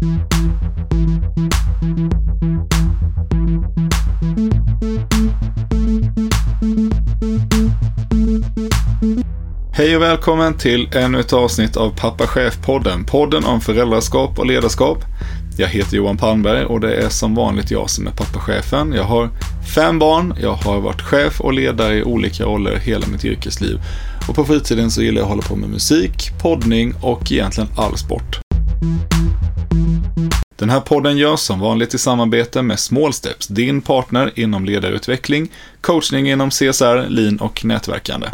Hej och välkommen till ännu ett avsnitt av Pappa Chef-podden. Podden om föräldraskap och ledarskap. Jag heter Johan Palmberg och det är som vanligt jag som är pappachefen. Jag har fem barn, jag har varit chef och ledare i olika roller hela mitt yrkesliv. Och på fritiden så gillar jag att hålla på med musik, poddning och egentligen all sport. Den här podden görs som vanligt i samarbete med Small Steps, din partner inom ledarutveckling, coachning inom CSR, lean och nätverkande.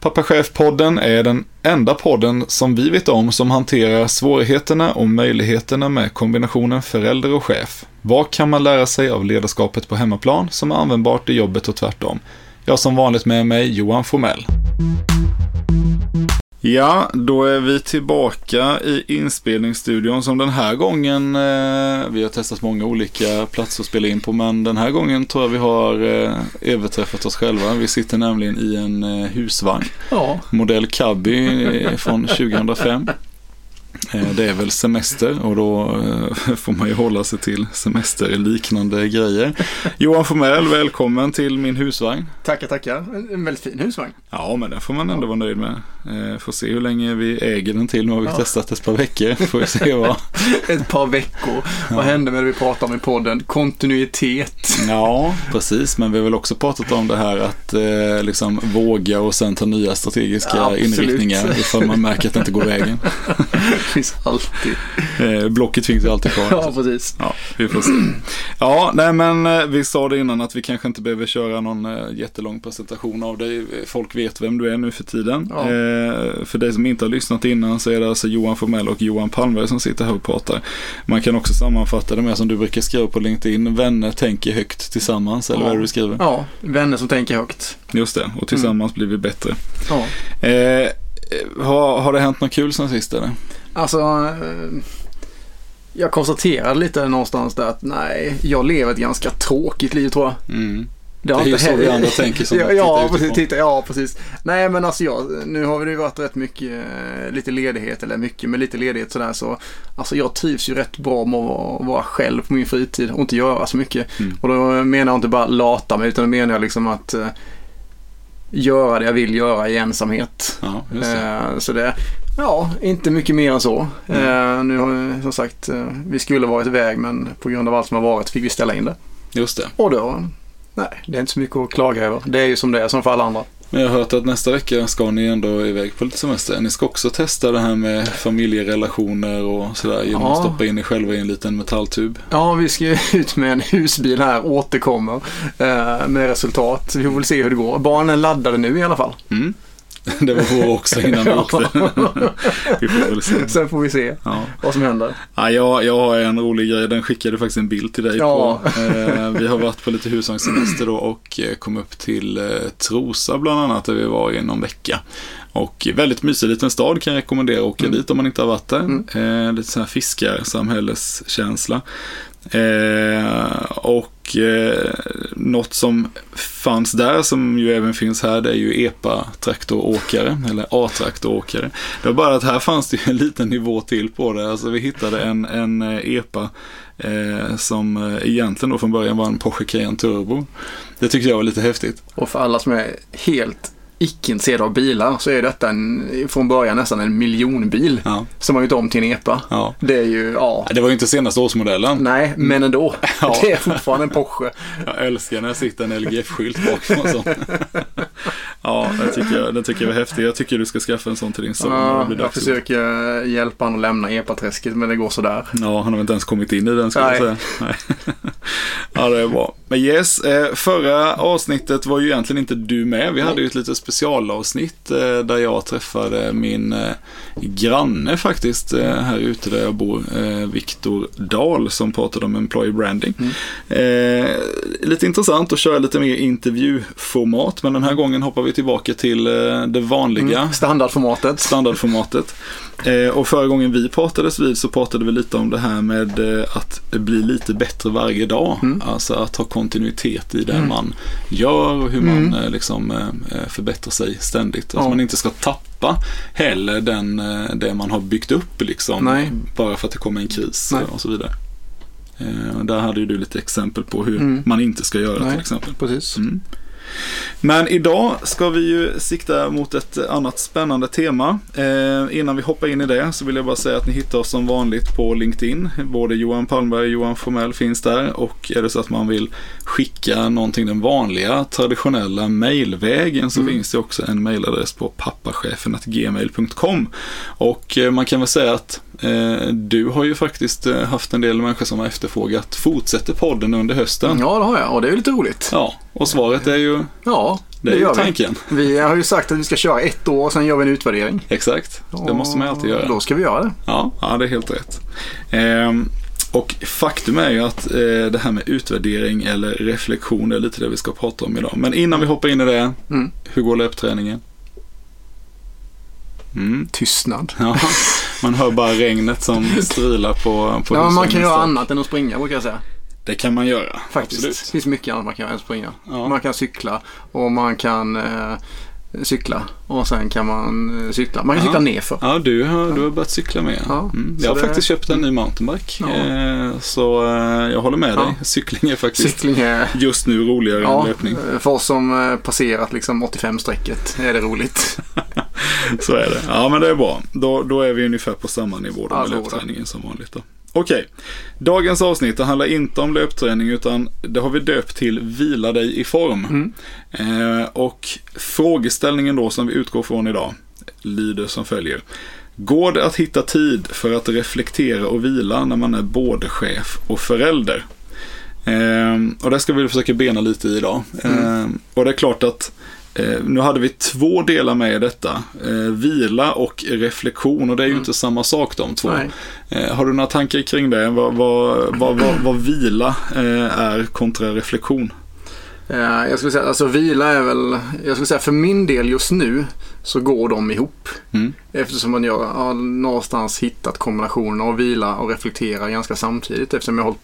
Pappa Chef-podden är den enda podden som vi vet om som hanterar svårigheterna och möjligheterna med kombinationen förälder och chef. Vad kan man lära sig av ledarskapet på hemmaplan som är användbart i jobbet och tvärtom? Jag som vanligt med mig Johan Formell. Ja, då är vi tillbaka i inspelningsstudion som den här gången, eh, vi har testat många olika platser att spela in på, men den här gången tror jag vi har eh, överträffat oss själva. Vi sitter nämligen i en eh, husvagn, Ja, modell Cabby eh, från 2005. Eh, Det är väl semester och då eh, får man ju hålla sig till semesterliknande grejer. Johan Formell, välkommen till min husvagn. tackar, tackar. En, väldigt fin husvagn. Ja, men den får man ändå vara nöjd med. Eh, får se hur länge vi äger den till. Nu har vi Ja. testat ett par veckor. Får vi se vad. Ett par veckor. Vad hände med det vi pratade om i podden? Kontinuitet. Ja, precis. Men vi har väl också pratat om det här att eh, liksom våga och sen ta nya strategiska Ja, inriktningar ifall man märker att det inte går vägen. Finns alltid. Eh, blocket finns ju alltid kvar. Ja, precis. Ja, vi får se. Ja, nej men eh, vi sa det innan att vi kanske inte behöver köra någon eh, jättelång presentation av dig. Folk vet vem du är nu för tiden. Ja. Eh, för dig som inte har lyssnat innan så är det alltså Johan Formell och Johan Palmberg som sitter här och pratar. Man kan också sammanfatta det med som du brukar skriva på LinkedIn, vänner tänker högt tillsammans, eller Ja. vad är det du skriver? Ja, vänner som tänker högt. Just det, och tillsammans blir vi bättre. Ja. Eh, har, har det hänt något kul sen sist eller? Alltså, eh, jag konstaterade lite någonstans där att nej, jag lever ett ganska tråkigt liv tror jag. Mm. Det, Det är ju så vi andra tänker som ja, tittar ja, precis, titta, ja, precis. Nej, men alltså jag, nu har det ju varit rätt mycket, eh, lite ledighet, eller mycket, men lite ledighet sådär så. Alltså jag trivs ju rätt bra med att vara, vara själv på min fritid och inte göra så mycket. Mm. Och då menar jag inte bara lata mig, utan då menar jag liksom att eh, göra det jag vill göra i ensamhet. Ja, det. Eh, så det, ja, inte mycket mer än så. Mm. Nu har vi, som sagt, eh, vi skulle varit iväg men på grund av allt som har varit fick vi ställa in det. Just det. Och då, nej, det är inte så mycket att klaga över. Det är ju som det är, som för alla andra. Men jag har hört att nästa vecka ska ni ändå iväg på lite semester. Ni ska också testa det här med familjerelationer och sådär genom att Ja. stoppa in er själva i en liten metalltub. Ja, vi ska ut med en husbil här, återkommer eh, med resultat. Vi får väl se hur det går. Barnen laddade nu i alla fall. Mm. Det var vår också innan vi åkte. vi får väl se. Sen får vi se Ja. vad som händer. Ja, jag, jag har en rolig grej, den skickade faktiskt en bild till dig Ja. på. Eh, vi har varit på lite husvagnssemester då och eh, kom upp till eh, Trosa bland annat där vi var i någon vecka. Och väldigt mysig liten stad kan jag rekommendera att åka Mm. dit om man inte har varit där. Mm. Eh, lite sån här fiskarsamhälleskänsla. Eh, och eh, något som fanns där som ju även finns här det är ju EPA-traktoråkare eller A-traktoråkare. Det var bara att här fanns det ju en liten nivå till på det. Alltså vi hittade en, en eh, EPA eh, som eh, egentligen då från början var en Porsche Cayenne Turbo. Det tyckte jag var lite häftigt. Och för alla som är helt icke-intresserade av bilar så är detta en, från början nästan en miljonbil Ja, som har gjort om till en EPA. ja. Det är ju, ja. Det var ju inte senaste årsmodellen. Nej, men ändå. Ja. Det är fortfarande en Porsche. Jag älskar när jag sitter en LGF-skylt bakom och sånt. Ja, det tycker, jag, det tycker jag var häftigt. Jag tycker du ska skaffa en sån till din son. Ja, jag försöker hjälpa honom att lämna EPA-träsket men det går sådär. Ja, han har inte ens kommit in i den skulle jag Nej. säga. Nej. Ja, det är bra. Men yes, eh, förra avsnittet var ju egentligen inte du med. Vi hade ju ett litet specialavsnitt eh, där jag träffade min eh, granne faktiskt eh, här ute där jag bor, Viktor Dahl som pratade om employee branding. Eh, lite intressant att köra lite mer intervjuformat men den här gången hoppar vi tillbaka till det vanliga Mm. Standardformatet. standardformatet. Och förra gången vi pratades vid så pratade vi lite om det här med att bli lite bättre varje dag. Mm. Alltså att ha kontinuitet i det Mm. man gör och hur man Mm. liksom eh, förbättrar sig ständigt. Att Ja. man inte ska tappa heller den, eh, det man har byggt upp liksom. Nej. Bara för att det kommer en kris Nej. och så vidare. Eh, där hade ju du lite exempel på hur Mm. man inte ska göra Nej. till exempel. Precis. Mm. Men idag ska vi ju sikta mot ett annat spännande tema. Eh, innan vi hoppar in i det så vill jag bara säga att ni hittar oss som vanligt på LinkedIn. Både Johan Palmberg och Johan Formell finns där och är det så att man vill skicka någonting den vanliga traditionella mailvägen så Mm. finns det också en mailadress på pappachefen.gmail.com och eh, man kan väl säga att du har ju faktiskt eh, haft en del människor som har efterfrågat fortsätter podden under hösten. Ja, det har jag och det är lite roligt. Ja, och svaret är ju, Ja, det det, är gör vi. tanken. Vi har ju sagt att vi ska köra ett år och sen gör vi en utvärdering. Exakt, det måste man alltid göra. Då ska vi göra det. Ja, ja det är helt rätt. Ehm, och faktum är ju att eh, det här med utvärdering eller reflektion är lite det vi ska prata om idag. Men innan vi hoppar in i det, Mm. hur går löpträningen? Mm. Tystnad. Ja, man hör bara regnet som strilar på, på Ja, man kan göra annat än att springa brukar jag säga. Det kan man göra, Faktiskt. Det absolut. finns mycket annat man kan göra än att springa. Ja. Man kan cykla och man kan eh, cykla och sen kan man eh, cykla. Man kan Ja. cykla nerför. Ja, du har, du har börjat cykla med. Ja, Mm. Jag har det- faktiskt köpt en ny mountainbike. Ja. Eh, så eh, jag håller med Ja. dig. Cykling är faktiskt Cykling är just nu roligare Ja, än löpning. för oss som passerat liksom 85-strecket är det roligt. Så är det. Ja, men det är bra. Då, då är vi ungefär på samma nivå då Ja, med löpträningen som vanligt. Då. Okej, dagens avsnitt det handlar inte om löpträning utan det har vi döpt till Vila dig i form. Mm. Eh, och frågeställningen då som vi utgår från idag lyder som följer. Går det att hitta tid för att reflektera och vila när man är både chef och förälder? Eh, och det ska vi försöka bena lite i idag. Eh, och det är klart att eh, nu hade vi två delar med i detta. Eh, vila och reflektion och det är ju Mm. inte samma sak de två. Eh, har du några tankar kring det? Vad, vad, vad, vad, vila eh, är kontra reflektion? Jag skulle säga, alltså vila är väl, jag skulle säga för min del just nu så går de ihop. Mm. Eftersom man gör, har någonstans hittat kombinationen av vila och reflektera ganska samtidigt eftersom jag har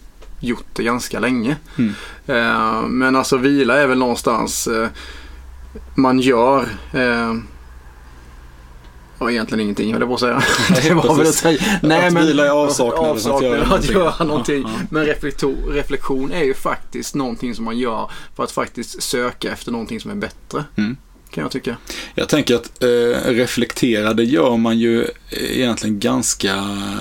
gjort det ganska länge. Mm. Men alltså vila är väl någonstans man gör eh, Ja, egentligen ingenting höll jag på att säga. det var väl att säga. Att vila är avsaknaden, att avsaknaden göra att någonting. göra någonting. Ja, ja. Men reflektion är ju faktiskt någonting som man gör för att faktiskt söka efter någonting som är bättre. Mm. Kan jag tycka. Jag tänker att eh, reflektera, det gör man ju egentligen ganska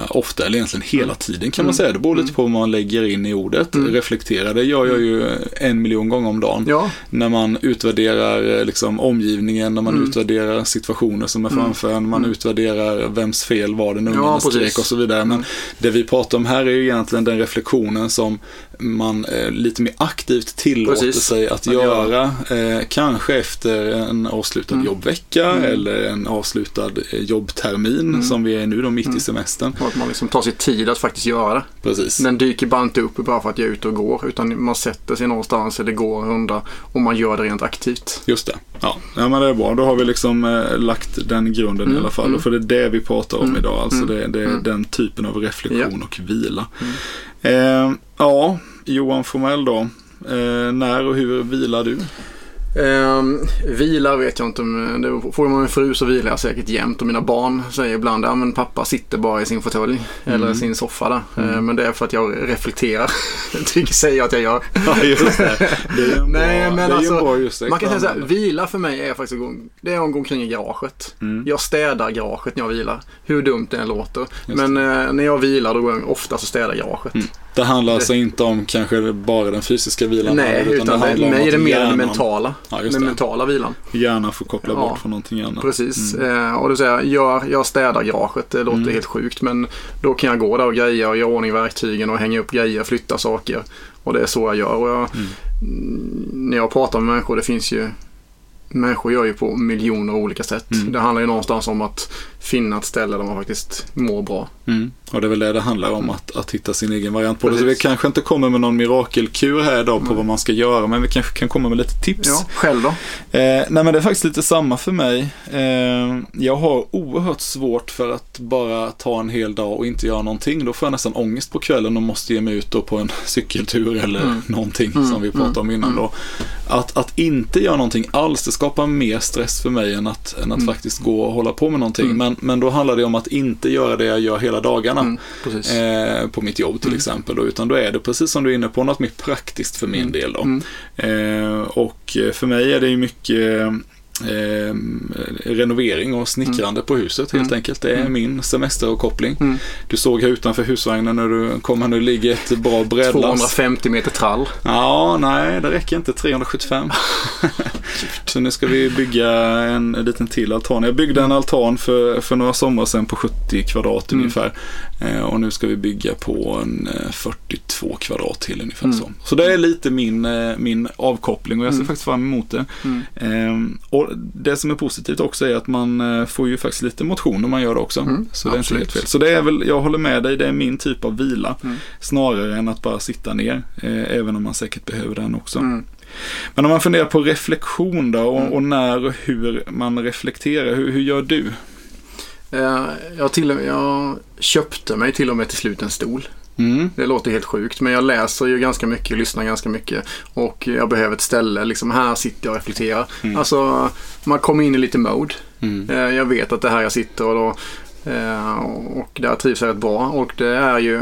ofta, eller egentligen hela tiden kan man Mm. säga. Det beror lite Mm. på vad man lägger in i ordet. Mm. Reflektera, det gör jag ju en miljon gånger om dagen. Ja, När man utvärderar eh, liksom, omgivningen, när man Mm. utvärderar situationer som är Mm. framför en, man Mm. utvärderar vems fel var den ungen Ja, skrek och så vidare. Men Mm. det vi pratar om här är ju egentligen den reflektionen som man eh, lite mer aktivt tillåter Precis. sig att Att göra. Eh, kanske efter en avslutad Mm. jobbvecka Mm. eller en avslutad eh, jobbtermin Mm. som vi är nu då mitt i Mm. semestern. och att man liksom tar sig tid att faktiskt göra. Precis. Den dyker bara inte upp bara för att jag är ute och går. Utan man sätter sig någonstans eller går en runda och man gör det rent aktivt. Just det. Ja. ja, men det är bra. Då har vi liksom eh, lagt den grunden i Mm, alla fall. mm. För det är det vi pratar om idag. Alltså det, det är den typen av reflektion och vila. Eh, ja, Johan Formell då. Eh, när och hur vilar du? Ehm, vila vet jag inte om, det får man min fru så vilar jag säkert jämt och mina barn säger ibland ja men pappa sitter bara i sin fåtölj eller Mm. sin soffa där. Mm. Ehm, men det är för att jag reflekterar. Tycker säger jag att jag gör. Ja, just det. Det är ju en Nej, bra, men alltså, en bra ursäkt Man kan säga att så här, vila för mig är faktiskt att gå, det är att gå omkring i garaget. Mm. Jag städar garaget när jag vilar. Hur dumt det än låter. Just Men eh, när jag vilar då går jag oftast och städar garaget. Det handlar alltså inte om kanske bara den fysiska vilan. här, Nej, utan det handlar för om mig är det mer hjärnan, den mentala. Ja, den det. mentala vilan. Hjärnan får koppla Ja. bort från någonting annat. Precis. Mm. Eh, och då säger jag, jag städar garaget. Det låter Mm. helt sjukt. Men då kan jag gå där och greja och göra ordning verktygen och hänga upp grejer, flytta saker. Och det är så jag gör. Och jag, Mm. mm, när jag pratar med människor, det finns ju Människor gör ju på miljoner olika sätt. Mm. Det handlar ju någonstans om att finna ett ställe där man faktiskt mår bra. Mm. Och det är väl det det handlar om, Mm. att, att hitta sin egen variant på det. Så Precis. vi kanske inte kommer med någon mirakelkur här idag på Nej. vad man ska göra, men vi kanske kan komma med lite tips. Ja, själv då? Eh, nej men det är faktiskt lite samma för mig. Eh, jag har oerhört svårt för att bara ta en hel dag och inte göra någonting. Då får jag nästan ångest på kvällen och måste ge mig ut på en cykeltur eller Mm. någonting Mm, som vi pratade om innan mm, då. Att, att inte göra någonting alls, det skapar mer stress för mig än att, än att Mm. faktiskt gå och hålla på med någonting. Men, men då handlar det om att inte göra det jag gör hela dagarna. Mm. Eh, på mitt jobb till Mm. exempel. Då, utan då är det precis som du är inne på, något mer praktiskt för min Mm. del. Då. Mm. Eh, och för mig är det ju mycket eh, renovering och snickrande på huset helt Mm. enkelt. Det är Mm. min semesteravkoppling. Mm. Du såg här utanför husvagnen när du kom här nu ligger ett bra brädlass. 250 meter trall. Ja, nej det räcker inte. 375. Så nu ska vi bygga en, en liten till altan. Jag byggde en altan för, för några somrar sedan på 70 kvadrat Mm. ungefär. Eh, och nu ska vi bygga på en eh, 42 kvadrat till ungefär Mm. så. Så det är lite min, eh, min avkoppling och jag ser Mm. faktiskt fram emot det. Mm. Ehm, och det som är positivt också är att man eh, får ju faktiskt lite motion om man gör det också. Mm, Så det är inte absolut. helt fel. Så det är väl, jag håller med dig, det är min typ av vila. Mm. Snarare än att bara sitta ner. Eh, även om man säkert behöver den också. Mm. Men om man funderar på reflektion då och, Mm. och när och hur man reflekterar. Hur, hur gör du? Eh, Jag, till, med- jag köpte mig till och med till slut en stol. Mm. Det låter helt sjukt men jag läser ju ganska mycket, lyssnar ganska mycket och jag behöver ett ställe. Liksom här sitter jag och reflekterar. Mm. Alltså man kommer in i lite mode. Mm. Eh, Jag vet att det är här jag sitter och, då, eh, och där trivs jag rätt bra. Och det är ju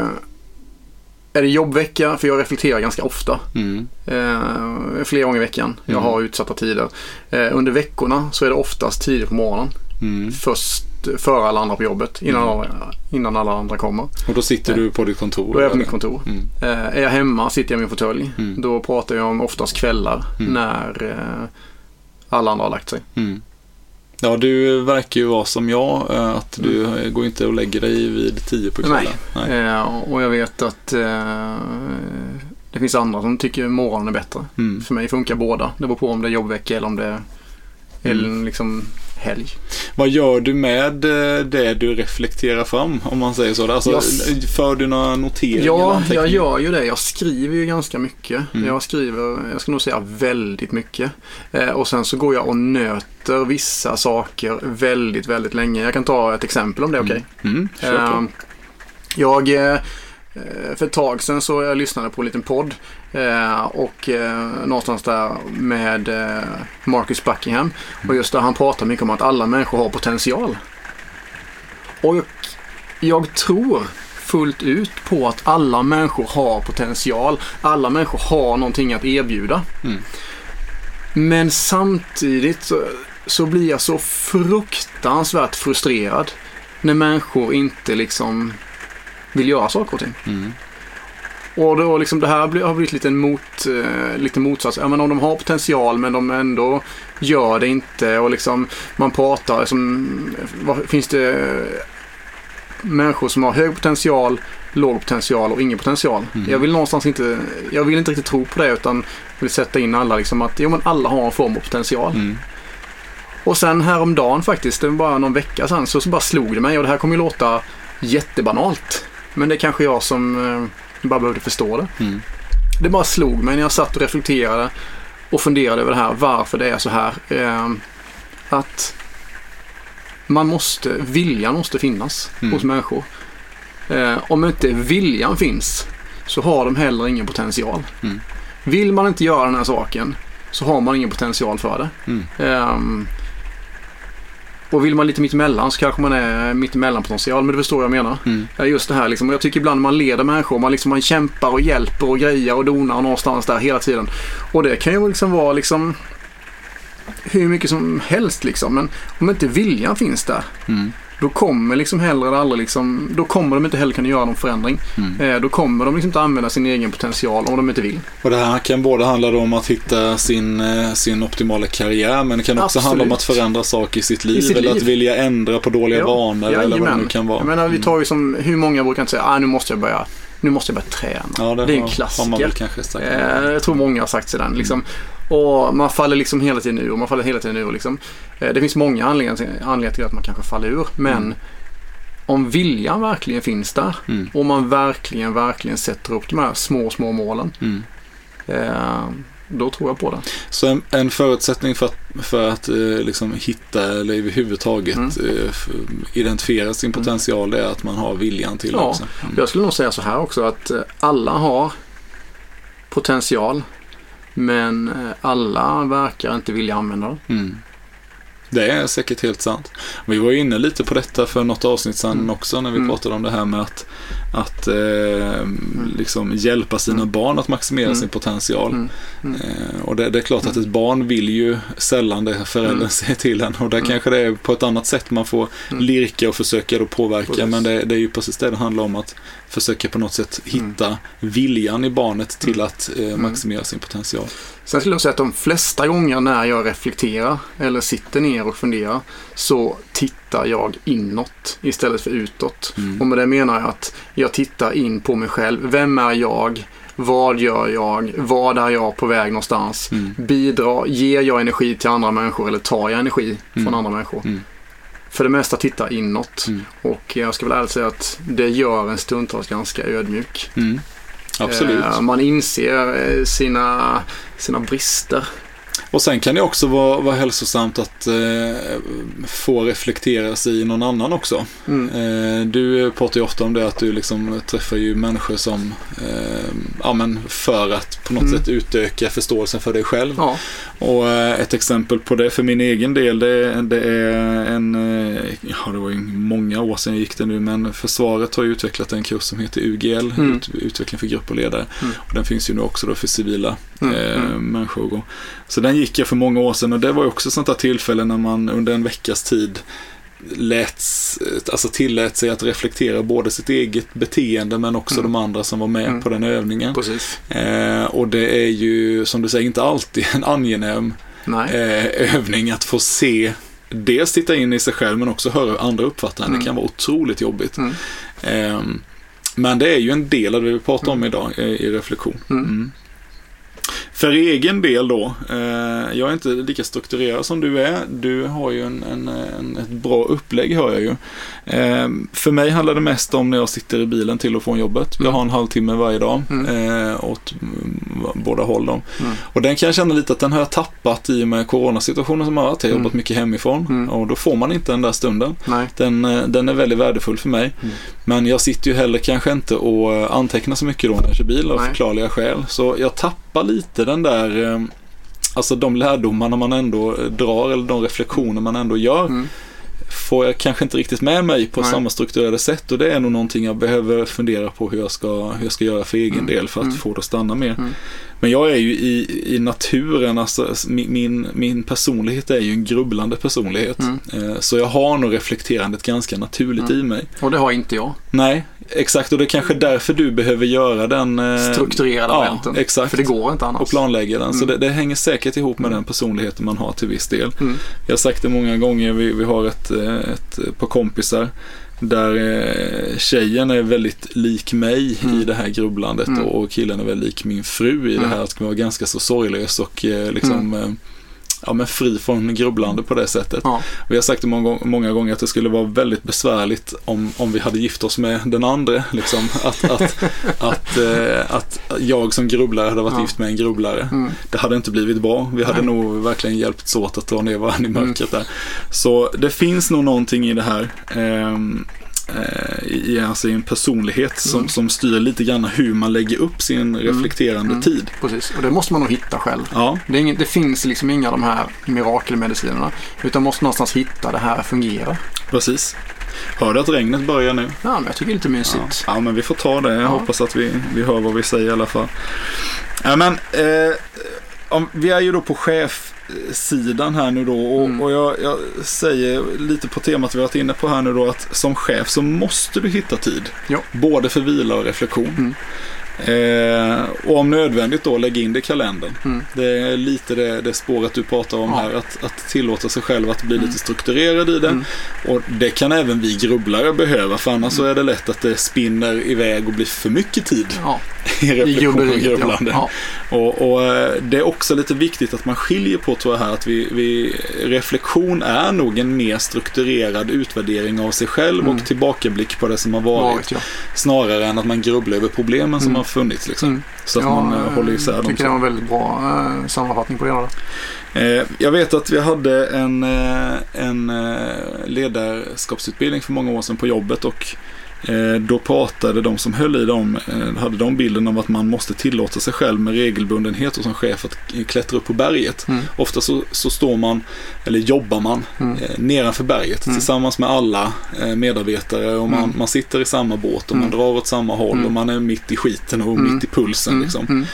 är det jobbvecka, för jag reflekterar ganska ofta. Mm. Eh, flera gånger i veckan. Jag Mm. har utsatta tider. Eh, under veckorna så är det oftast tidigt på morgonen. Mm. Först före alla andra på jobbet. Innan, Mm. alla, innan alla andra kommer. Och då sitter du på ditt kontor? Då är jag på mitt kontor. Mm. Eh, är jag hemma sitter jag i min fåtölj. Mm. Då pratar jag om oftast kvällar Mm. när eh, alla andra har lagt sig. Mm. Ja, du verkar ju vara som jag, eh, att du Mm. eh, går inte och lägger dig vid tio på kvällen. Nej. Eh, och jag vet att eh, det finns andra som tycker morgonen är bättre. Mm. För mig funkar båda. Det beror på om det är jobbvecka eller om det är Mm. liksom helg. Vad gör du med eh, det du reflekterar fram, om man säger så? Alltså, Jag- För du några noteringar? Ja, jag gör ju det. Jag skriver ju ganska mycket. Mm. Jag skriver, jag ska nog säga väldigt mycket. Eh, och sen så går jag och nöter vissa saker väldigt, väldigt länge. Jag kan ta ett exempel om det är okej. Mm. Kör på. Ehm, Jag, eh, för ett tag sedan så jag lyssnade på en liten podd eh, och eh, någonstans där med eh, Marcus Buckingham och just där han pratar mycket om att alla människor har potential. Och jag tror fullt ut på att alla människor har potential. Alla människor har någonting att erbjuda. Mm. Men samtidigt så blir jag så fruktansvärt frustrerad när människor inte liksom vill göra saker och ting. Mm. Och då liksom det här har blivit lite, mot, eh, lite motsats. Ja, men om de har potential men de ändå gör det inte och liksom man pratar som, vad, finns det människor som har hög potential, låg potential och ingen potential. Mm. Jag vill någonstans inte, jag vill inte riktigt tro på det utan vill sätta in alla liksom att jo men alla har en form av potential. Mm. Och sen häromdagen faktiskt, det var bara någon vecka sedan, så, så bara slog det mig och det här kommer ju låta jättebanalt. Men det är kanske jag som eh, bara behövde förstå det. Mm. Det bara slog mig när jag satt och reflekterade och funderade över det här, varför det är så här. Eh, att man måste, viljan måste finnas Mm. hos människor. Eh, om inte viljan finns så har de heller ingen potential. Mm. Vill man inte göra den här saken så har man ingen potential för det. Mm. Ehm, och vill man lite mittemellan så kanske man är mittemellan potential. Men du förstår vad jag menar. Mm. Just det här liksom. Och Jag tycker ibland man leder människor. Man, liksom, man kämpar och hjälper och grejer och donar någonstans där hela tiden. Och det kan ju liksom vara liksom hur mycket som helst liksom. Men om inte viljan finns där. Mm. Då kommer liksom heller eller aldrig liksom, då kommer de inte heller kunna göra någon förändring. Mm. Eh, då kommer de liksom inte använda sin egen potential om de inte vill. Och det här kan både handla om att hitta sin, eh, sin optimala karriär men det kan också Absolut. handla om att förändra saker i sitt liv sitt eller liv. att vilja ändra på dåliga Ja, vanor eller vad det nu kan vara. Jag menar, vi tar ju som, hur många brukar inte säga, ah, nu måste jag börja nu måste jag börja träna. Ja, det, det är en klassiker. Eh, jag tror många har sagt sådär. Liksom. Och man faller liksom hela tiden ur. Man faller hela tiden ur. Liksom. Eh, det finns många anledningar till, anledningar till att man kanske faller ur. Men Mm. om viljan verkligen finns där Mm. och man verkligen, verkligen sätter upp de här små, små målen. Mm. Eh, då tror jag på det. Så en, en förutsättning för att, för att eh, liksom hitta eller överhuvudtaget Mm. eh, identifiera sin Mm. potential det är att man har viljan till det Ja. också. Mm. Jag skulle nog säga så här också att alla har potential. Men eh, alla verkar inte vilja använda den. Mm. Det är säkert helt sant. Vi var ju inne lite på detta för något avsnitt sedan Mm. också när vi Mm. pratade om det här med att, att eh, liksom hjälpa sina Mm. barn att maximera Mm. sin potential. Mm. Mm. Eh, och det, det är klart att ett barn vill ju sällan det föräldern Mm. säger till en och där Mm. kanske det är på ett annat sätt man får Mm. lirka och försöka då påverka Precis. men det, det är ju precis det det handlar om att försöka på något sätt hitta viljan i barnet till Mm. att eh, maximera sin potential. Sen skulle jag säga att de flesta gånger när jag reflekterar eller sitter ner och funderar så tittar jag inåt istället för utåt. Mm. Och med det menar jag att jag tittar in på mig själv. Vem är jag? Vad gör jag? Vad är jag på väg någonstans? Mm. Bidrar, ger jag energi till andra människor eller tar jag energi Mm. från andra människor? För det mesta tittar inåt. Mm. Och jag ska väl ärligt säga att det gör en stundtals ganska ödmjuk. Mm. Absolut. Eh, man inser eh, sina, sina brister. Och sen kan det också vara, vara hälsosamt att eh, få reflektera sig i någon annan också. Mm. Eh, du pratar ju ofta om det att du liksom träffar ju människor som, eh, ja men för att på något Mm. sätt utöka förståelsen för dig själv. Ja. Och eh, ett exempel på det för min egen del, det, det är en, eh, ja det var ju många år sedan jag gick det nu, men försvaret har ju utvecklat en kurs som heter UGL, Mm. ut, utveckling för grupp och ledare. Mm. Och den finns ju nu också då för civila Mm. eh, Mm. människor. Så den gick jag för många år sedan och det var ju också sånt där tillfälle när man under en veckas tid lät, alltså tillät sig att reflektera både sitt eget beteende men också Mm. de andra som var med Mm. på den övningen. Eh, och det är ju, som du säger, inte alltid en angenäm eh, övning att få se Dels titta in i sig själv men också höra hur andra uppfattar en. Mm. Det kan vara otroligt jobbigt. Mm. Ehm, men det är ju en del av det vi pratar om Mm. idag i, i reflektion. För egen del då, eh, jag är inte lika strukturerad som du är. Du har ju en, en, en, ett bra upplägg hör jag ju. Eh, för mig handlar det mest om när jag sitter i bilen till och från jobbet. Jag Mm. har en halvtimme varje dag Mm. eh, åt mm, båda håll. Då. Mm. Och den kan jag känna lite att den har jag tappat i och med coronasituationen som har varit. Jag har Mm. jobbat mycket hemifrån Mm. och då får man inte den där stunden. Nej. Den, eh, den är väldigt värdefull för mig. Mm. Men jag sitter ju heller kanske inte och eh, antecknar så mycket då när jag kör bil av förklarliga skäl. Så jag tappar lite den där, alltså de lärdomarna man ändå drar eller de reflektioner man ändå gör. Mm. Får jag kanske inte riktigt med mig på Nej. samma strukturerade sätt och det är nog någonting jag behöver fundera på hur jag ska, hur jag ska göra för egen Mm. del för att Mm. få det att stanna mer. Men jag är ju i, i naturen, alltså min, min, min personlighet är ju en grubblande personlighet. Mm. Eh, Så jag har nog reflekterandet ganska naturligt Mm. i mig. Och det har inte jag. Nej, exakt och det är kanske därför du behöver göra den eh, Strukturerade ja, varianten. exakt. För det går inte annars. och planlägga den. Så Mm. det, det hänger säkert ihop med Mm. den personligheten man har till viss del. Mm. Jag har sagt det många gånger, vi, vi har ett, eh, ett par kompisar där eh, tjejen är väldigt lik mig Mm. i det här grubblandet Mm. och, killen är väldigt lik min fru i Mm. det här att vara ganska så sorglös och eh, liksom eh, ja, men fri från grubblande på det sättet. Ja. Vi har sagt det många, många gånger att det skulle vara väldigt besvärligt om, om vi hade gift oss med den andra. Liksom. Att, att, att, eh, att jag som grubblare hade varit Ja. gift med en grubblare. Mm. Det hade inte blivit bra. Vi hade Nej. nog verkligen hjälpts åt att dra ner varandra i Mm. mörkret där. Så det finns nog någonting i det här. ehm, eh, i, alltså i en personlighet som, Mm. som styr lite grann hur man lägger upp sin reflekterande Mm. tid. Precis. Och det måste man nog hitta själv. Ja, Det, ingen, det finns liksom inga de här mirakelmedicinerna. Utan måste någonstans hitta det här fungerar. precis. Hör du att regnet börjar nu? Ja, men jag tycker det är lite Ja. mysigt. ja, men vi får ta det. Jag Ja. hoppas att vi, vi hör vad vi säger i alla fall. Ja, men, eh, om, vi är ju då på chefsidan här nu då och, Mm. och jag, jag säger lite på temat vi varit inne på här nu då att som chef så måste du hitta tid. Ja. Både för vila och reflektion. Mm. Eh, och om nödvändigt då lägg in det i kalendern. Mm. Det är lite det, det spåret du pratar om Ja. här. Att, att tillåta sig själv att bli Mm. lite strukturerad i det. Mm. Och det kan även vi grubblare behöva. För annars så är det lätt att det spinner iväg och blir för mycket tid Ja, i i reflektion och grubbleriet. Ja. Och, och eh, det är också lite viktigt att man skiljer på tror jag här att vi, vi, reflektion är nog en mer strukturerad utvärdering av sig själv Mm. och tillbakablick på det som har varit. Varit, ja. Snarare än att man grubblar över problemen som Mm. har funnits. Liksom. Mm. Så att ja, man eh, håller isär Jag dem. tycker det var en väldigt bra eh, sammanfattning på det. Eh, jag vet att vi hade en, en ledarskapsutbildning för många år sedan på jobbet och då pratade de som höll i dem, eh, hade de bilden av att man måste tillåta sig själv med regelbundenhet och som chef att klättra upp på berget. Mm. Ofta så, så står man, eller jobbar man, Mm. eh, nedanför berget Mm. tillsammans med alla eh, medarbetare och man, Mm. man sitter i samma båt och man Mm. drar åt samma håll Mm. och man är mitt i skiten och Mm. mitt i pulsen. Mm. Liksom. Mm.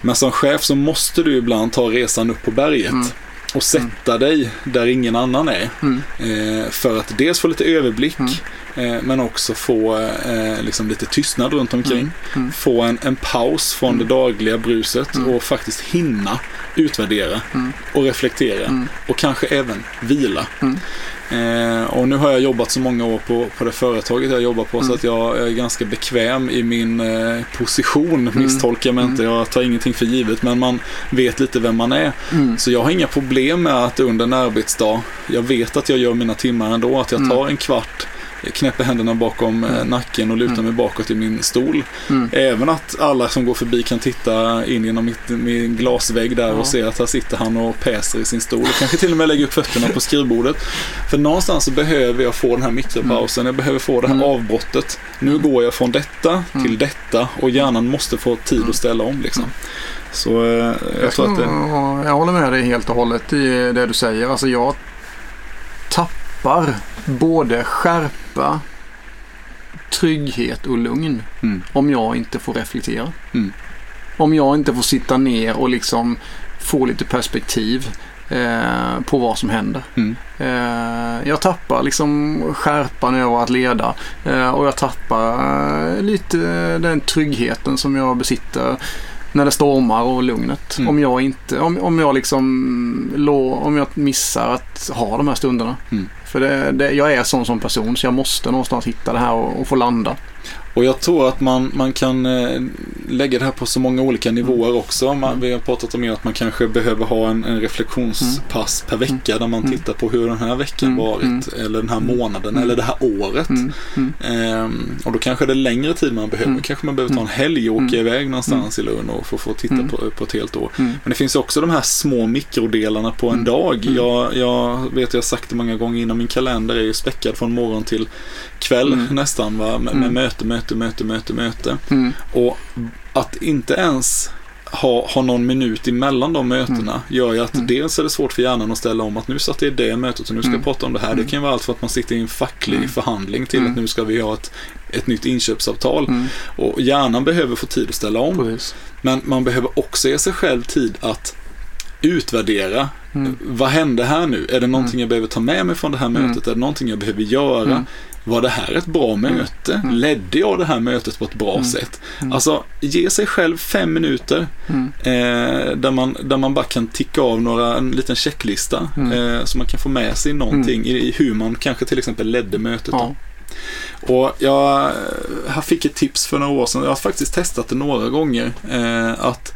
Men som chef så måste du ibland ta resan upp på berget Mm. Och sätta dig där ingen annan är. Mm. Eh, för att dels få lite överblick Mm. eh, men också få eh, liksom lite tystnad runt omkring. Mm. Mm. Få en, en paus från Mm. det dagliga bruset Mm. och faktiskt hinna utvärdera Mm. och reflektera Mm. och kanske även vila. Mm. Eh, och nu har jag jobbat så många år på, på det företaget jag jobbar på så Mm. att jag är ganska bekväm i min eh, position. Mm. Misstolka mig inte, jag tar ingenting för givet men man vet lite vem man är. Så jag har inga problem med att under en arbetsdag, jag vet att jag gör mina timmar ändå, att jag tar en kvart, knäpper händerna bakom eh, Mm. nacken och lutar Mm. mig bakåt i min stol. Mm. Även att alla som går förbi kan titta in genom mitt, min glasvägg där Ja. och se att här sitter han och päser i sin stol. Och kanske till och med lägger upp fötterna på skrivbordet. För någonstans så behöver jag få den här mikropausen, jag behöver få det här Mm. avbrottet. Nu går jag från detta Mm. till detta och hjärnan måste få tid Mm. att ställa om liksom. Så eh, jag, Jag, tror att det... jag håller med dig helt och hållet i det du säger. Alltså jag tappar både skärpa, trygghet och lugn Mm. om jag inte får reflektera. Mm. Om jag inte får sitta ner och liksom få lite perspektiv eh, på vad som händer. Mm. Eh, jag tappar liksom skärpan över att leda eh, och jag tappar eh, lite den tryggheten som jag besitter när det stormar och lugnet. Mm. Om jag inte, om, om jag liksom, om jag missar att ha de här stunderna. Mm. För det, det, jag är sån som person så jag måste någonstans hitta det här och, och få landa. Och jag tror att man, man kan eh, lägga det här på så många olika nivåer också. Man, Mm. Vi har pratat om att man kanske behöver ha en, en reflektionspass per vecka där man Mm. tittar på hur den här veckan Mm. varit. Mm. Eller den här Mm. månaden Mm. eller det här året. Mm. Mm. Ehm, och då kanske det är längre tid man behöver. Mm. Kanske man behöver ta en helg och åka Mm. iväg någonstans i Lund och få, få titta Mm. på, på ett helt år. Mm. Men det finns också de här små mikrodelarna på en Mm. dag. Mm. Jag, jag vet, jag har sagt det många gånger innan, min kalender är ju späckad från morgon till kväll Mm. nästan. Va? Med, med Mm. möte, möte, möte, möte, möte. Mm. Och att inte ens ha, ha någon minut emellan de mötena gör ju att Mm. dels är det svårt för hjärnan att ställa om att nu satt jag i det mötet och nu ska jag Mm. prata om det här. Det Mm. kan ju vara allt för att man sitter i en facklig Mm. förhandling till Mm. att nu ska vi ha ett, ett nytt inköpsavtal. Mm. Och hjärnan behöver få tid att ställa om. Precis. Men man behöver också ge sig själv tid att utvärdera. Mm. Vad hände här nu? Är det någonting Mm. jag behöver ta med mig från det här Mm. mötet? Är det någonting jag behöver göra? Mm. Var det här ett bra möte? Mm. Ledde jag det här mötet på ett bra Mm. sätt? Mm. Alltså, ge sig själv fem minuter Mm. eh, där, man, där man bara kan ticka av några, en liten checklista Mm. eh, så man kan få med sig någonting i, i hur man kanske till exempel ledde mötet. Ja. Och jag eh, fick ett tips för några år sedan, jag har faktiskt testat det några gånger, eh, att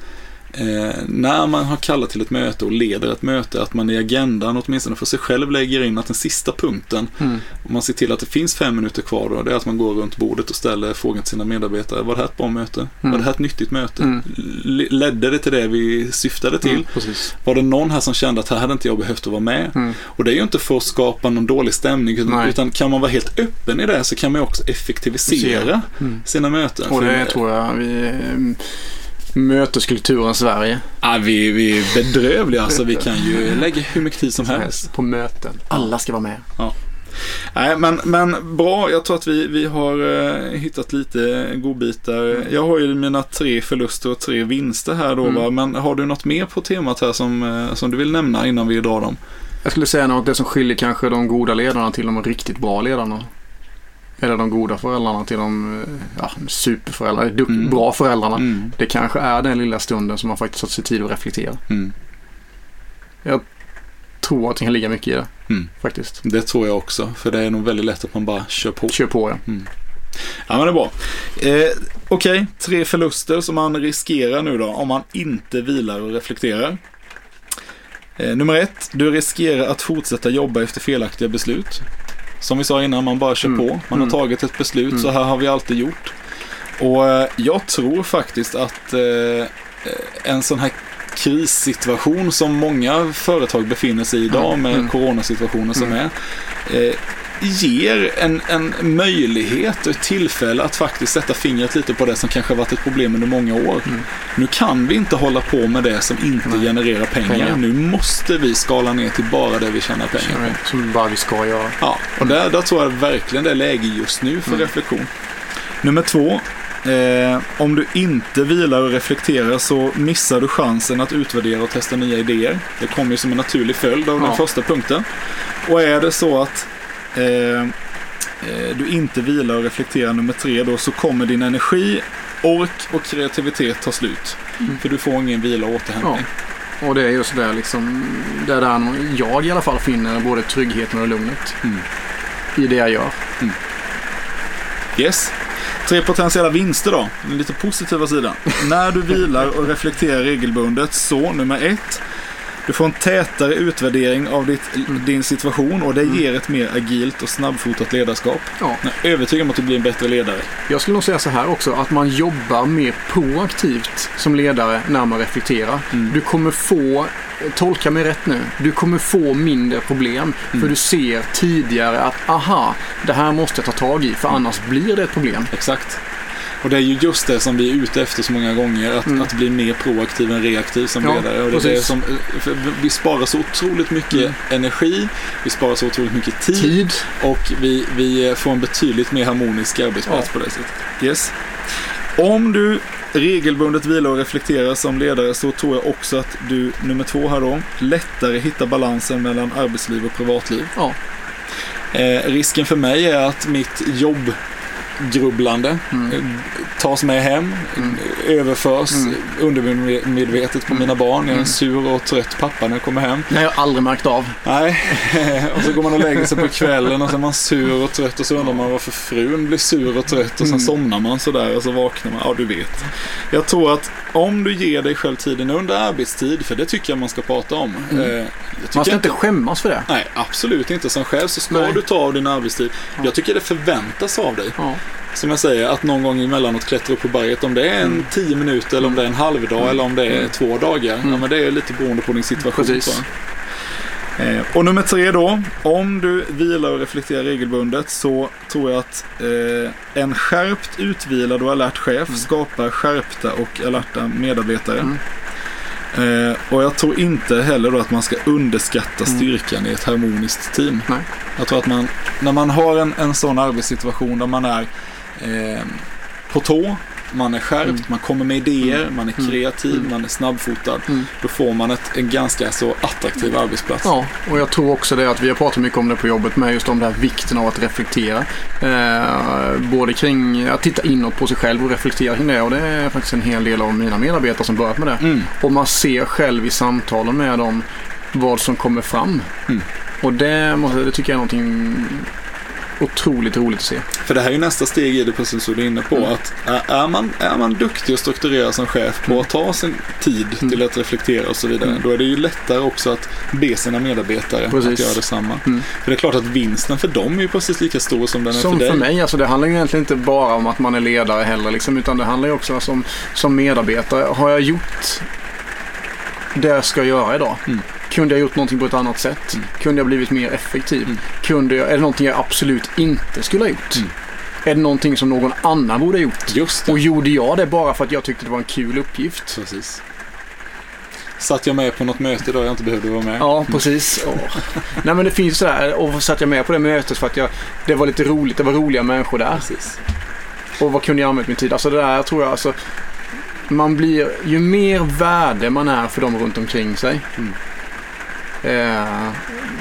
eh, när man har kallat till ett möte och leder ett möte, att man i agendan åtminstone för sig själv lägger in att den sista punkten, Mm. om man ser till att det finns fem minuter kvar då, det är att man går runt bordet och ställer frågan till sina medarbetare, var det här ett bra möte? Var det här ett nyttigt möte? Mm. Ledde det till det vi syftade till? Mm. Var det någon här som kände att här hade inte jag behövt att vara med? Mm. Och det är ju inte för att skapa någon dålig stämning utan, Nej. utan kan man vara helt öppen i det så kan man också effektivisera Mm. sina möten. Och det tror jag vi mm, möteskulturen Sverige. Ja, vi, vi är bedrövliga alltså. Vi kan ju lägga hur mycket tid som helst. På möten. Alla ska vara med. Nej, men, men bra. Jag tror att vi, vi har eh, hittat lite godbitar. Mm. Jag har ju mina tre förluster och tre vinster här då. Mm. Va? Men har du något mer på temat här som, eh, som du vill nämna innan vi drar dem? Jag skulle säga något det som skiljer kanske de goda ledarna till de riktigt bra ledarna. Eller de goda föräldrarna till de eh, ja, superföräldrarna, duk- Mm. bra föräldrarna. Mm. Det kanske är den lilla stunden som man faktiskt har sig tid att reflektera. Mm. Tror att det kan ligga mycket i det. Mm. Faktiskt. Det tror jag också, för det är nog väldigt lätt att man bara kör på. Kör på ja. Ja, men det är bra. Eh, Okej, tre förluster som man riskerar nu då om man inte vilar och reflekterar. Eh, nummer ett, du riskerar att fortsätta jobba efter felaktiga beslut. Som vi sa innan, man bara kör Mm. på. Man har Mm. tagit ett beslut, Mm. så här har vi alltid gjort. Och eh, jag tror faktiskt att eh, en sån här krissituation som många företag befinner sig i idag Mm. med Mm. coronasituationen som Mm. är, eh, ger en, en möjlighet och ett tillfälle att faktiskt sätta fingret lite på det som kanske har varit ett problem under många år. Mm. Nu kan vi inte hålla på med det som inte Nej. genererar pengar. Pengar. Nu måste vi skala ner till bara det vi tjänar pengar på. Som bara vi ska göra. Ja, och där, där tror jag verkligen det är läge just nu för Mm. reflektion. Nummer två. Eh, om du inte vilar och reflekterar så missar du chansen att utvärdera och testa nya idéer. Det kommer ju som en naturlig följd av den Ja. första punkten. Och är det så att eh, eh, du inte vilar och reflekterar nummer tre då så kommer din energi, ork och kreativitet ta slut. Mm. För du får ingen vila och återhämtning. Och det är just det liksom, det är där jag i alla fall finner både tryggheten och lugnet Mm. i det jag gör. Yes. Tre potentiella vinster då, den lite positiva sidan. När du vilar och reflekterar regelbundet så, nummer ett, du får en tätare utvärdering av ditt, din situation och det Mm. ger ett mer agilt och snabbfotat ledarskap. Ja. Jag är övertygad om att du blir en bättre ledare. Jag skulle nog säga så här också, att man jobbar mer proaktivt som ledare när man reflekterar. Mm. Du kommer få, tolka mig rätt nu, du kommer få mindre problem. Mm. För du ser tidigare att aha, det här måste jag ta tag i för annars blir det ett problem. Exakt. Och det är ju just det som vi är ute efter så många gånger, att, Mm. att bli mer proaktiv än reaktiv som Ja, ledare. Och det är det som, vi sparar så otroligt mycket Mm. energi, vi sparar så otroligt mycket tid, Tid. och vi, vi får en betydligt mer harmonisk arbetsplats på det sättet. Yes. Om du regelbundet vilar och reflekterar som ledare så tror jag också att du, nummer två här då, lättare hittar balansen mellan arbetsliv och privatliv. Ja. Eh, risken för mig är att mitt jobbgrubblande Mm. tas med hem, Mm. överförs Mm. undermedvetet på Mm. mina barn. Jag är Mm. en sur och trött pappa när jag kommer hem. Det har jag aldrig märkt av. Nej, och så går man och lägger sig på kvällen och så är man sur och trött och så undrar man varför frun blir sur och trött och sen Mm. somnar man sådär och så vaknar man. Ja, du vet. Jag tror att om du ger dig själv tiden under arbetstid, för det tycker jag man ska prata om. Mm. Eh, Man ska inte skämmas för det. Nej, absolut inte. Som chef så ska Nej. du ta av din arbetstid. Ja. Jag tycker det förväntas av dig. Ja. Som jag säger, att någon gång emellanåt klättra upp på berget. Om det är en Mm. tio minuter eller om det är en halv dag Mm. eller om det är Mm. två dagar. Ja, Mm. men det är lite beroende på din situation. Eh, och nummer tre då. Om du vilar och reflekterar regelbundet så tror jag att eh, en skärpt, utvilad och alert chef Mm. skapar skärpta och alerta medarbetare. Mm. Eh, och jag tror inte heller då att man ska underskatta Mm. styrkan i ett harmoniskt team. Nej. Jag tror att man, när man har en, en sån arbetssituation där man är eh, på tå, man är skärpt, Mm. man kommer med idéer, Mm. man är Mm. kreativ, Mm. man är snabbfotad. Mm. Då får man ett, en ganska så attraktiv arbetsplats. Ja, och jag tror också det att vi har pratat mycket om det på jobbet med just om den här vikten av att reflektera. Eh, både kring att titta inåt på sig själv och reflektera kring det. Och det är faktiskt en hel del av mina medarbetare som börjat med det. Mm. Och man ser själv i samtalen med dem vad som kommer fram. Mm. Och det, måste, det tycker jag är någonting otroligt roligt att se. För det här är ju nästa steg i det, precis som du är inne på. Mm. Att är, man, är man duktig och strukturerad som chef på Mm. att ta sin tid Mm. till att reflektera och så vidare. Mm. Då är det ju lättare också att be sina medarbetare Precis. att göra detsamma. Mm. För det är klart att vinsten för dem är ju precis lika stor som den är Som för dig. för mig, alltså det handlar ju egentligen inte bara om att man är ledare heller liksom, utan det handlar ju också som, som medarbetare. Har jag gjort det jag ska göra idag? Mm. Kunde jag gjort någonting på ett annat sätt? Mm. Kunde jag blivit mer effektiv? Mm. Kunde jag, är det någonting jag absolut inte skulle ha gjort? Mm. Är det någonting som någon annan borde ha gjort? Just det. Och gjorde jag det bara för att jag tyckte det var en kul uppgift? Precis. Satt jag med på något möte idag jag inte behövde vara med? Ja, precis. Åh. Nej men det finns sådär, och satt jag med på det mötet för att jag, det var lite roligt, det var roliga människor där. Precis. Och vad kunde jag använt min tid? Alltså det där tror jag alltså. Man blir, ju mer värde man är för dem runt omkring sig. Mm. Eh,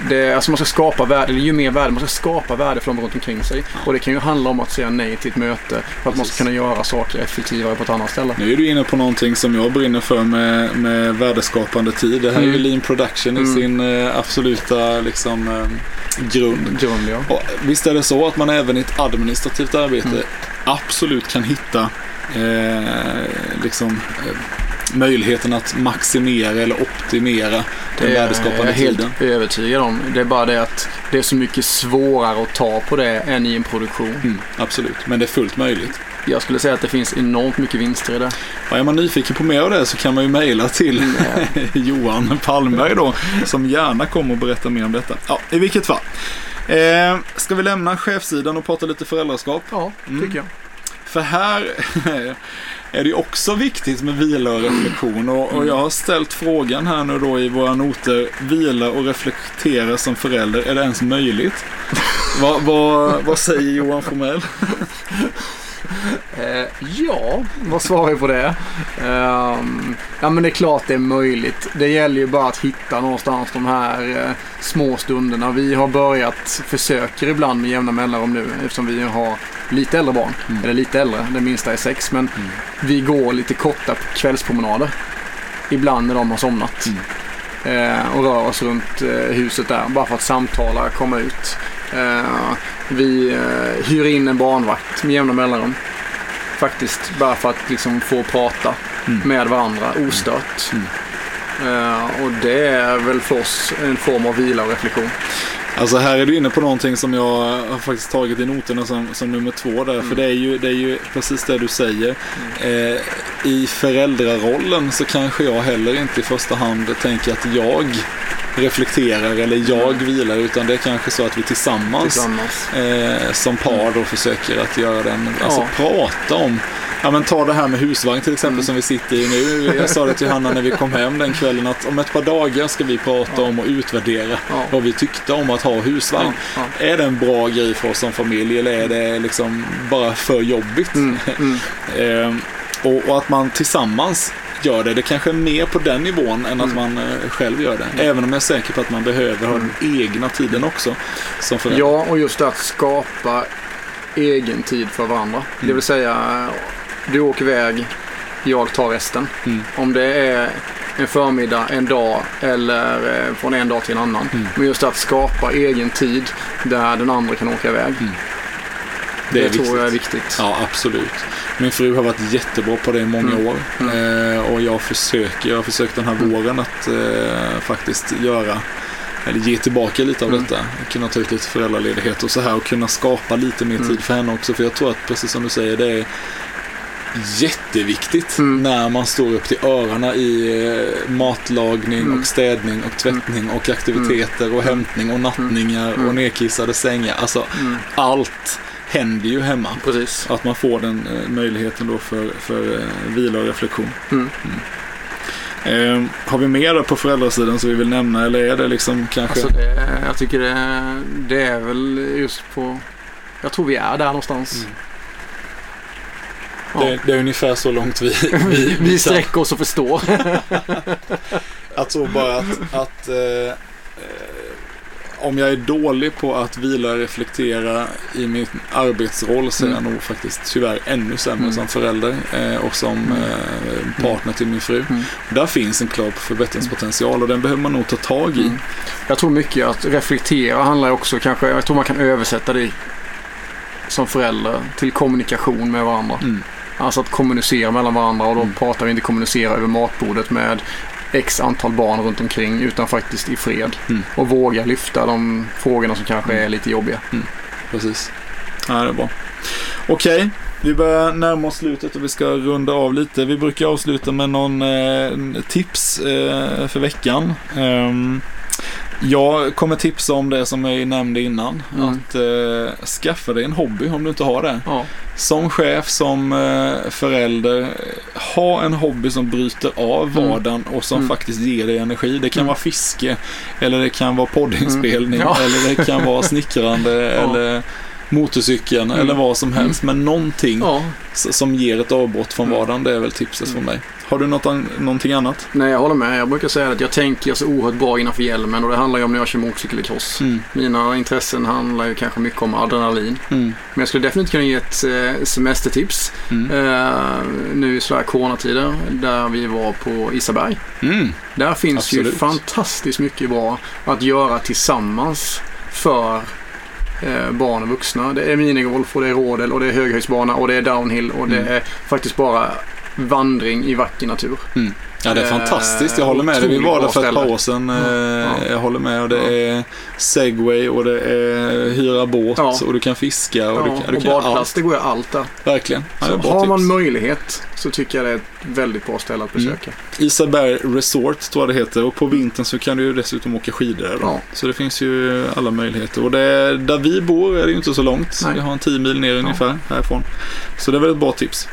det, alltså man ska skapa värde, eller ju mer värde, man ska skapa värde för dem runt omkring sig. Och det kan ju handla om att säga nej till ett möte för att man ska kunna göra saker effektivare på ett annat ställe. Nu är du inne på någonting som jag brinner för med, med värdeskapande tid. Det här är ju Mm. lean production i Mm. sin eh, absoluta liksom, eh, grund. Grund, ja. Och visst är det så att man även i ett administrativt arbete Mm. absolut kan hitta eh, liksom, möjligheten att maximera eller optimera den Det är jag värdeskapande helt tiden. övertygad om. Det är bara det att det är så mycket svårare att ta på det än i en produktion. Mm, absolut, men det är fullt möjligt. Jag skulle säga att det finns enormt mycket vinster i det. Och är man nyfiken på mer av det så kan man ju mejla till Johan Palmberg då, som gärna kommer och berätta mer om detta. Ja, i vilket fall. Eh, ska vi lämna chefssidan och prata lite föräldraskap? Ja, Mm. tycker jag. För här är det också viktigt med vila och reflektion. Och, och jag har ställt frågan här nu då i våra noter. Vila och reflektera som förälder, är det ens möjligt? vad, vad, vad säger Johan Formell? Eh, ja, vad svarar vi på det? Ehm, ja men det är klart det är möjligt. Det gäller ju bara att hitta någonstans de här eh, små stunderna. Vi har börjat, försöker ibland med jämna mellanrum nu eftersom vi har lite äldre barn. Mm. Eller lite äldre, det minsta är sex. Men Mm. vi går lite korta kvällspromenader. Ibland när de har somnat. Eh, och rör oss runt eh, huset där bara för att samtala, komma ut. Eh, vi eh, hyr in en barnvakt med jämna mellanrum. Faktiskt bara för att liksom få prata Mm. med varandra ostört. Mm. Eh, och det är väl för oss en form av vila och reflektion. Alltså här är du inne på någonting som jag har faktiskt tagit i noterna som, som nummer två där. Mm. För det är, ju, det är ju precis det du säger. Eh, I föräldrarollen så kanske jag heller inte i första hand tänker att jag reflekterar eller jag vilar. Utan det är kanske så att vi tillsammans, Tillsammans. eh, som par då försöker att göra den, alltså Ja. prata om Ja men ta det här med husvagn till exempel Mm. som vi sitter i nu. Jag sa det till Hanna när vi kom hem den kvällen att om ett par dagar ska vi prata Ja. om och utvärdera Ja. vad vi tyckte om att ha husvagn. Ja. Är det en bra grej för oss som familj eller är det liksom bara för jobbigt? Mm, mm. Ehm, och, och att man tillsammans gör det. Det kanske är mer på den nivån än att Mm. man eh, själv gör det. Även om jag är säker på att man behöver ha den egna tiden också som förälder. Ja, och just att skapa egen tid för varandra. Det Mm. vill säga, du åker iväg, jag tar resten. Mm. Om det är en förmiddag, en dag eller eh, från en dag till en annan. Mm. Men just att skapa egen tid där den andra kan åka iväg. Det Det, är tror jag är viktigt. Ja, absolut. Min fru har varit jättebra på det i många Mm. år. Mm. Eh, och jag försöker, jag har försökt den här Mm. våren att eh, faktiskt göra, eller ge tillbaka lite av Mm. detta. Kunna ta ut lite föräldraledighet och så här och kunna skapa lite mer Mm. tid för henne också. För jag tror att, precis som du säger, det är jätteviktigt Mm. när man står upp till öronen i eh, matlagning Mm. och städning och tvättning och aktiviteter och hämtning och nattningar Mm. och nedkissade sängar. Alltså Mm. allt händer ju hemma. Precis. Att man får den eh, möjligheten då för, för eh, vila och reflektion. Mm. Eh, har vi mer på föräldrasidan som vi vill nämna eller är det liksom kanske? Alltså det, jag tycker det, det är väl just på... Jag tror vi är där någonstans. Mm. Ja. det, det är ungefär så långt vi, vi, vi, sträcker oss och förstår. Jag tror bara att, att eh, om jag är dålig på att vila och reflektera i min arbetsroll så är jag Mm. nog faktiskt tyvärr ännu sämre Mm. som förälder eh, och som Mm. eh, partner till min fru. Mm. Där finns en klar förbättringspotential och den behöver man nog ta tag i. Mm. Jag tror mycket att reflektera handlar också kanske, jag tror man kan översätta det som förälder till kommunikation med varandra. Mm. Alltså att kommunicera mellan varandra och då pratar vi inte kommunicera över matbordet med x antal barn runt omkring utan faktiskt i fred. Mm. Och våga lyfta de frågorna som kanske Mm. är lite jobbiga. Precis. Ja, det är bra. Okej, vi börjar närma oss slutet och vi ska runda av lite. Vi brukar avsluta med någon eh, tips eh, för veckan. Ehm, jag kommer tipsa om det som jag nämnde innan. Mm. Att eh, skaffa dig en hobby om du inte har det. Ja. Som chef, som eh, förälder, ha en hobby som bryter av Mm. vardagen och som Mm. faktiskt ger dig energi. Det kan Mm. vara fiske, eller det kan vara poddinspelning, Mm. Ja. eller det kan vara snickrande, Ja. eller motorcykeln eller vad som helst. Men någonting Ja. som ger ett avbrott från vardagen, det är väl tipset från mig. Har du något an- någonting annat? Nej, jag håller med. Jag brukar säga att jag tänker så oerhört bra innanför hjälmen och det handlar ju om när jag kör motorcykel i cross. Mm. Mina intressen handlar ju kanske mycket om adrenalin. Mm. Men jag skulle definitivt kunna ge ett eh, semestertips. Mm. Eh, nu i sådär coronatider där vi var på Isaberg. Mm. Där finns ju Absolut. fantastiskt mycket bra att göra tillsammans för eh, barn och vuxna. Det är minigolf och det är rådel och det är höghöjdsbana och det är downhill och det Mm. är faktiskt bara vandring i vacker natur. Ja, det är fantastiskt. Jag håller med dig. Vi var där för ett par år sedan. Ja. Eh, Jag håller med. Och det är segway och det är hyra båt Ja. och du kan fiska och Ja, du kan, du och kan badplats, allt. det går ju allt där. Verkligen. Ja, Så har man tips. möjlighet så tycker jag det är ett väldigt bra ställe att Mm. besöka. Isaberg Resort tror jag det heter och på vintern så kan du ju dessutom åka skidor. Ja. Så det finns ju alla möjligheter. Och det, där vi bor är det ju inte så långt. Nej. Vi har en 10 mil ner ungefär härifrån. Så det är väl ett bra tips.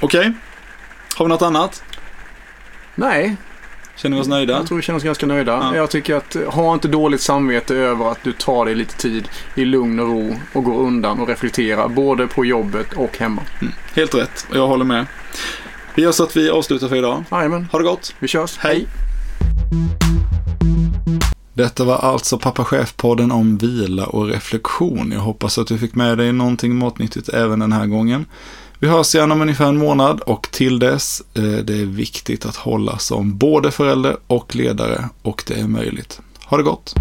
Okej, har vi något annat? Nej, Känner vi oss nöjda? jag tror vi känner oss ganska nöjda. Ja. Jag tycker att eh, ha inte dåligt samvete över att du tar dig lite tid i lugn och ro och går undan och reflekterar både på jobbet och hemma. Helt rätt, jag håller med. Vi gör så att vi avslutar för idag. Jajamän, Ha det gott! vi körs. Hej. Detta var alltså Pappa Chef-podden om vila och reflektion. Jag hoppas att du fick med dig någonting matnyttigt även den här gången. Vi hörs igen om ungefär en månad och till dess, eh, det är viktigt att hålla som både förälder och ledare och det är möjligt. Ha det gott!